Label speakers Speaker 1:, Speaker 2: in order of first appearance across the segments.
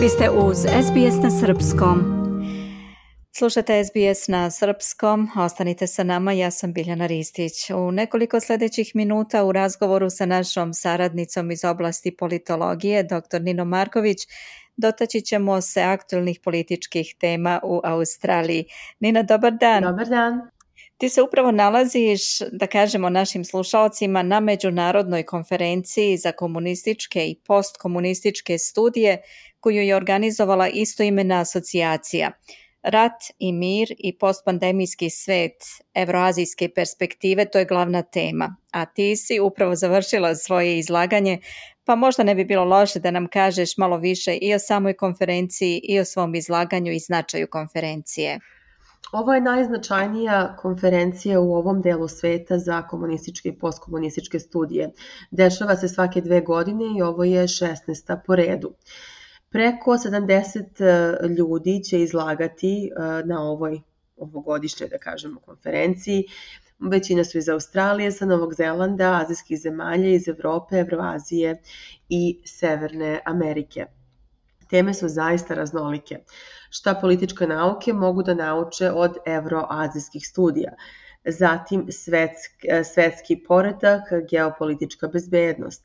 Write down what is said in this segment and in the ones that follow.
Speaker 1: Vi ste uz SBS na Srpskom. Slušate SBS na Srpskom, ostanite sa nama, ja sam Biljana Ristić. U nekoliko sljedećih minuta u razgovoru sa našom saradnicom iz oblasti politologije, dr. Nino Marković, dotaći ćemo se aktualnih političkih tema u Australiji. Nina, dobar dan.
Speaker 2: Dobar dan.
Speaker 1: Ti se upravo nalaziš, da kažemo našim slušalcima, na međunarodnoj konferenciji za komunističke i postkomunističke studije koju je organizovala istoimena asocijacija. Rat i mir i postpandemijski svet evroazijske perspektive, to je glavna tema. A ti si upravo završila svoje izlaganje, pa možda ne bi bilo loše da nam kažeš malo više i o samoj konferenciji i o svom izlaganju i značaju konferencije.
Speaker 2: Ovo je najznačajnija konferencija u ovom delu sveta za komunističke i postkomunističke studije. Dešava se svake dve godine i ovo je 16. po redu. Preko 70 e, ljudi će izlagati e, na ovoj ovogodišnjoj, da kažemo, konferenciji. Većina su iz Australije, sa Novog Zelanda, azijskih zemalja, iz Evrope, Evroazije i Severne Amerike. Teme su zaista raznolike. Šta političke nauke mogu da nauče od evroazijskih studija? Zatim svetski, svetski poredak, geopolitička bezbednost.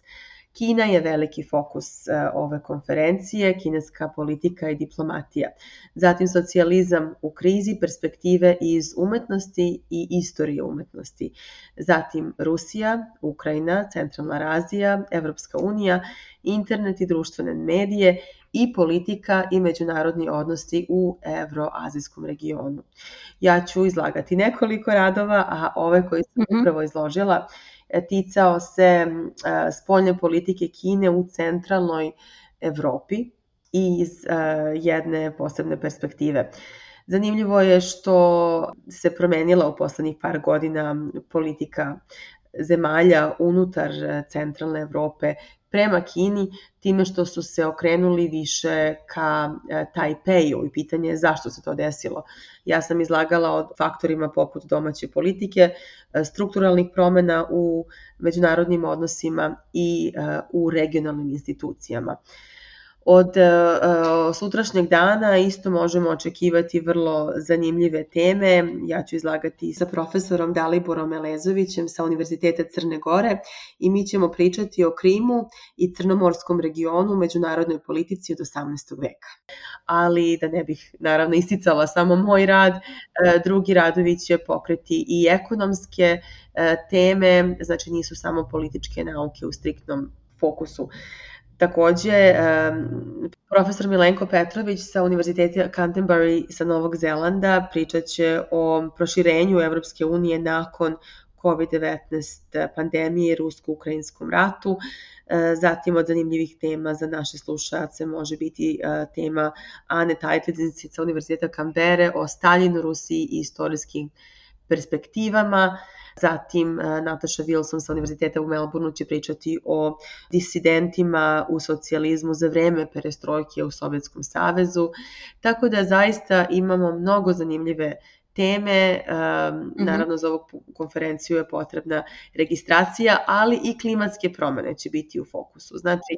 Speaker 2: Kina je veliki fokus e, ove konferencije, kineska politika i diplomatija. Zatim socijalizam u krizi, perspektive iz umetnosti i istorije umetnosti. Zatim Rusija, Ukrajina, Centralna Razija, Evropska unija, internet i društvene medije i politika i međunarodni odnosi u evroazijskom regionu. Ja ću izlagati nekoliko radova, a ove koje sam mm -hmm. upravo izložila e, ticao se e, spoljne politike Kine u centralnoj Evropi i iz e, jedne posebne perspektive. Zanimljivo je što se promenila u poslednjih par godina politika zemalja unutar centralne Evrope prema Kini time što su se okrenuli više ka e, Tajpeju i pitanje je zašto se to desilo. Ja sam izlagala o faktorima poput domaće politike, e, strukturalnih promena u međunarodnim odnosima i e, u regionalnim institucijama. Od uh, sutrašnjeg dana isto možemo očekivati vrlo zanimljive teme. Ja ću izlagati sa profesorom Daliborom Elezovićem sa Univerziteta Crne Gore i mi ćemo pričati o Krimu i Crnomorskom regionu u međunarodnoj politici od 18. veka. Ali da ne bih naravno isticala samo moj rad, drugi radovi će pokreti i ekonomske teme, znači nisu samo političke nauke u striktnom fokusu. Takođe, profesor Milenko Petrović sa Univerziteta Canterbury sa Novog Zelanda pričat će o proširenju Evropske unije nakon COVID-19 pandemije i rusko-ukrajinskom ratu. E, zatim od zanimljivih tema za naše slušace može biti e, tema Ane Tajtlizinci sa Univerziteta Kambere o Staljinu, Rusiji i istorijskim perspektivama. Zatim e, Nataša Wilson sa Univerziteta u Melbourneu će pričati o disidentima u socijalizmu za vreme perestrojke u Sovjetskom savezu. Tako da zaista imamo mnogo zanimljive teme, um, naravno za ovu konferenciju je potrebna registracija, ali i klimatske promene će biti u fokusu. Znači,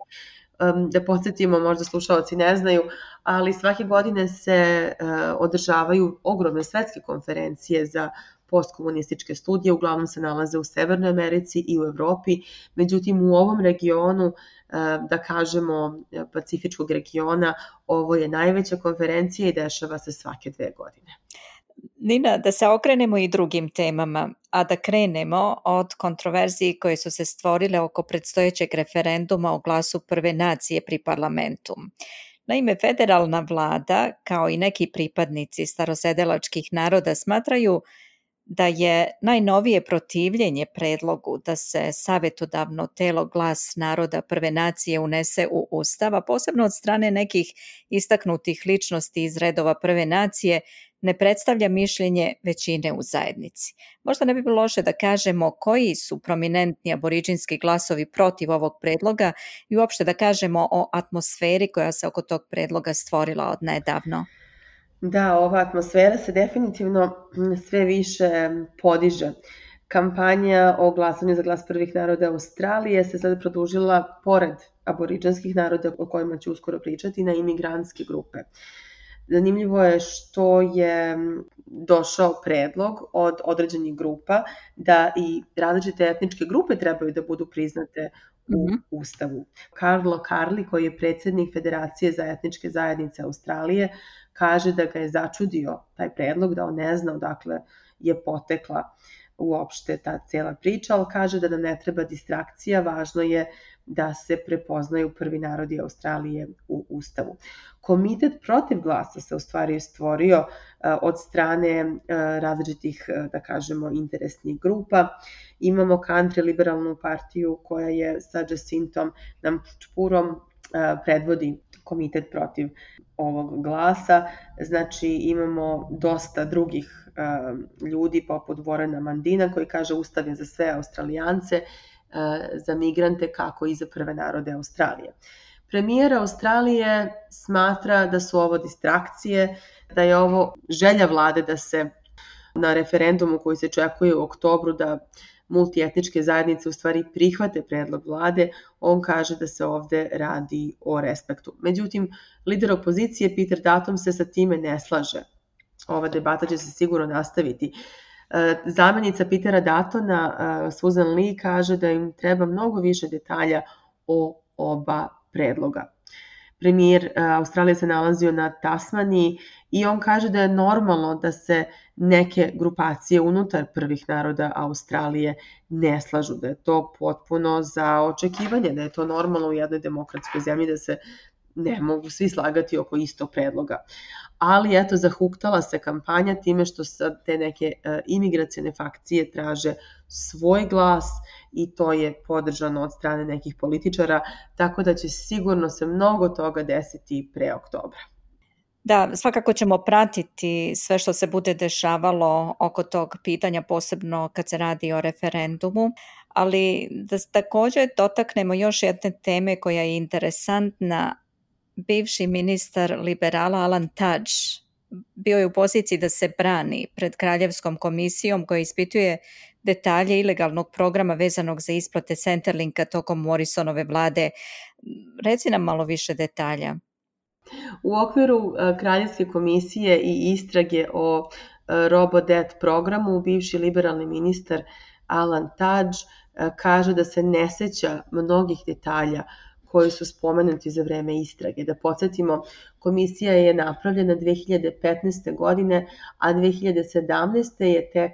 Speaker 2: da podsjetimo, možda slušalci ne znaju, ali svake godine se uh, održavaju ogromne svetske konferencije za postkomunističke studije uglavnom se nalaze u Severnoj Americi i u Evropi, međutim u ovom regionu, e, da kažemo Pacifičkog regiona, ovo je najveća konferencija i dešava se svake dve godine.
Speaker 1: Nina, da se okrenemo i drugim temama, a da krenemo od kontroverziji koje su se stvorile oko predstojećeg referenduma o glasu prve nacije pri parlamentu. Naime, federalna vlada, kao i neki pripadnici starosedelačkih naroda, smatraju da je najnovije protivljenje predlogu da se savjetodavno telo glas naroda prve nacije unese u ustava, posebno od strane nekih istaknutih ličnosti iz redova prve nacije, ne predstavlja mišljenje većine u zajednici. Možda ne bi bilo loše da kažemo koji su prominentni aboriđinski glasovi protiv ovog predloga i uopšte da kažemo o atmosferi koja se oko tog predloga stvorila od nedavno.
Speaker 2: Da, ova atmosfera se definitivno sve više podiže. Kampanja o glasanju za glas prvih naroda Australije se sada produžila pored aboriđanskih naroda o kojima ću uskoro pričati na imigrantske grupe. Zanimljivo je što je došao predlog od određenih grupa da i različite etničke grupe trebaju da budu priznate u mm -hmm. Ustavu. Carlo Carli, koji je predsednik Federacije za etničke zajednice Australije, kaže da ga je začudio taj predlog, da on ne zna odakle je potekla uopšte ta cela priča, ali kaže da nam ne treba distrakcija, važno je da se prepoznaju prvi narodi Australije u Ustavu. Komitet protiv glasa se u stvari stvorio od strane različitih, da kažemo, interesnih grupa. Imamo country liberalnu partiju koja je sa Jacintom nam čpurom predvodi komitet protiv ovog glasa. Znači imamo dosta drugih ljudi poput Vorena Mandina koji kaže Ustav je za sve Australijance E, za migrante kako i za prve narode Australije. Premijer Australije smatra da su ovo distrakcije, da je ovo želja vlade da se na referendumu koji se čekuje u oktobru da multietničke zajednice u stvari prihvate predlog vlade, on kaže da se ovde radi o respektu. Međutim, lider opozicije Peter Datum se sa time ne slaže. Ova debata će se sigurno nastaviti. E, zamenica Petera Datona, e, Susan Lee, kaže da im treba mnogo više detalja o oba predloga. Premijer e, Australije se nalazio na Tasmaniji i on kaže da je normalno da se neke grupacije unutar prvih naroda Australije ne slažu, da je to potpuno za očekivanje, da je to normalno u jednoj demokratskoj zemlji da se ne mogu svi slagati oko istog predloga ali eto zahuktala se kampanja time što sad te neke e, imigracijne fakcije traže svoj glas i to je podržano od strane nekih političara, tako da će sigurno se mnogo toga desiti pre oktobra.
Speaker 1: Da, svakako ćemo pratiti sve što se bude dešavalo oko tog pitanja, posebno kad se radi o referendumu, ali da takođe dotaknemo još jedne teme koja je interesantna, bivši ministar liberala Alan Tudge bio je u poziciji da se brani pred Kraljevskom komisijom koja ispituje detalje ilegalnog programa vezanog za isplate Centerlinka tokom Morrisonove vlade. Reci nam malo više detalja.
Speaker 2: U okviru e, Kraljevske komisije i istrage o e, RoboDebt programu bivši liberalni ministar Alan Tudge e, kaže da se ne seća mnogih detalja koji su spomenuti za vreme istrage. Da podsjetimo, komisija je napravljena 2015. godine, a 2017. je tek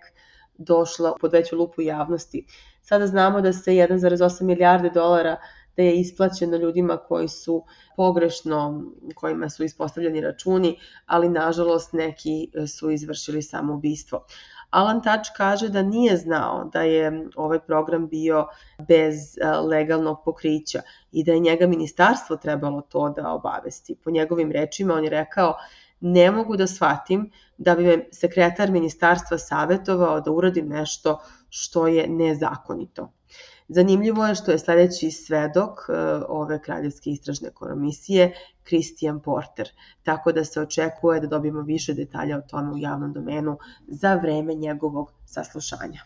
Speaker 2: došla pod veću lupu javnosti. Sada znamo da se 1,8 milijarde dolara da je isplaćeno ljudima koji su pogrešno, kojima su ispostavljeni računi, ali nažalost neki su izvršili samoubistvo. Alan Touch kaže da nije znao da je ovaj program bio bez e, legalnog pokrića i da je njega ministarstvo trebalo to da obavesti. Po njegovim rečima on je rekao ne mogu da shvatim da bi me sekretar ministarstva savetovao da uradim nešto što je nezakonito. Zanimljivo je što je sledeći svedok e, ove kraljevske istražne komisije Christian Porter, tako da se očekuje da dobijemo više detalja o tome u javnom domenu za vreme njegovog saslušanja.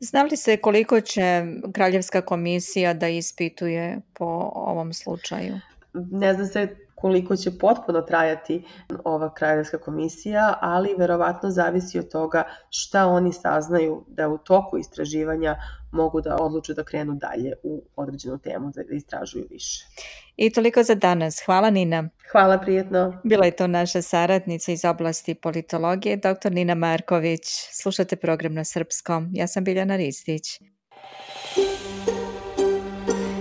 Speaker 1: Zna li se koliko će Kraljevska komisija da ispituje po ovom slučaju?
Speaker 2: Ne zna se koliko će potpuno trajati ova kraljevska komisija, ali verovatno zavisi od toga šta oni saznaju da u toku istraživanja mogu da odluče da krenu dalje u određenu temu, da istražuju više.
Speaker 1: I toliko za danas. Hvala Nina.
Speaker 2: Hvala, prijetno.
Speaker 1: Bila je to naša saradnica iz oblasti politologije, dr. Nina Marković. Slušate program na srpskom. Ja sam Biljana Ristić.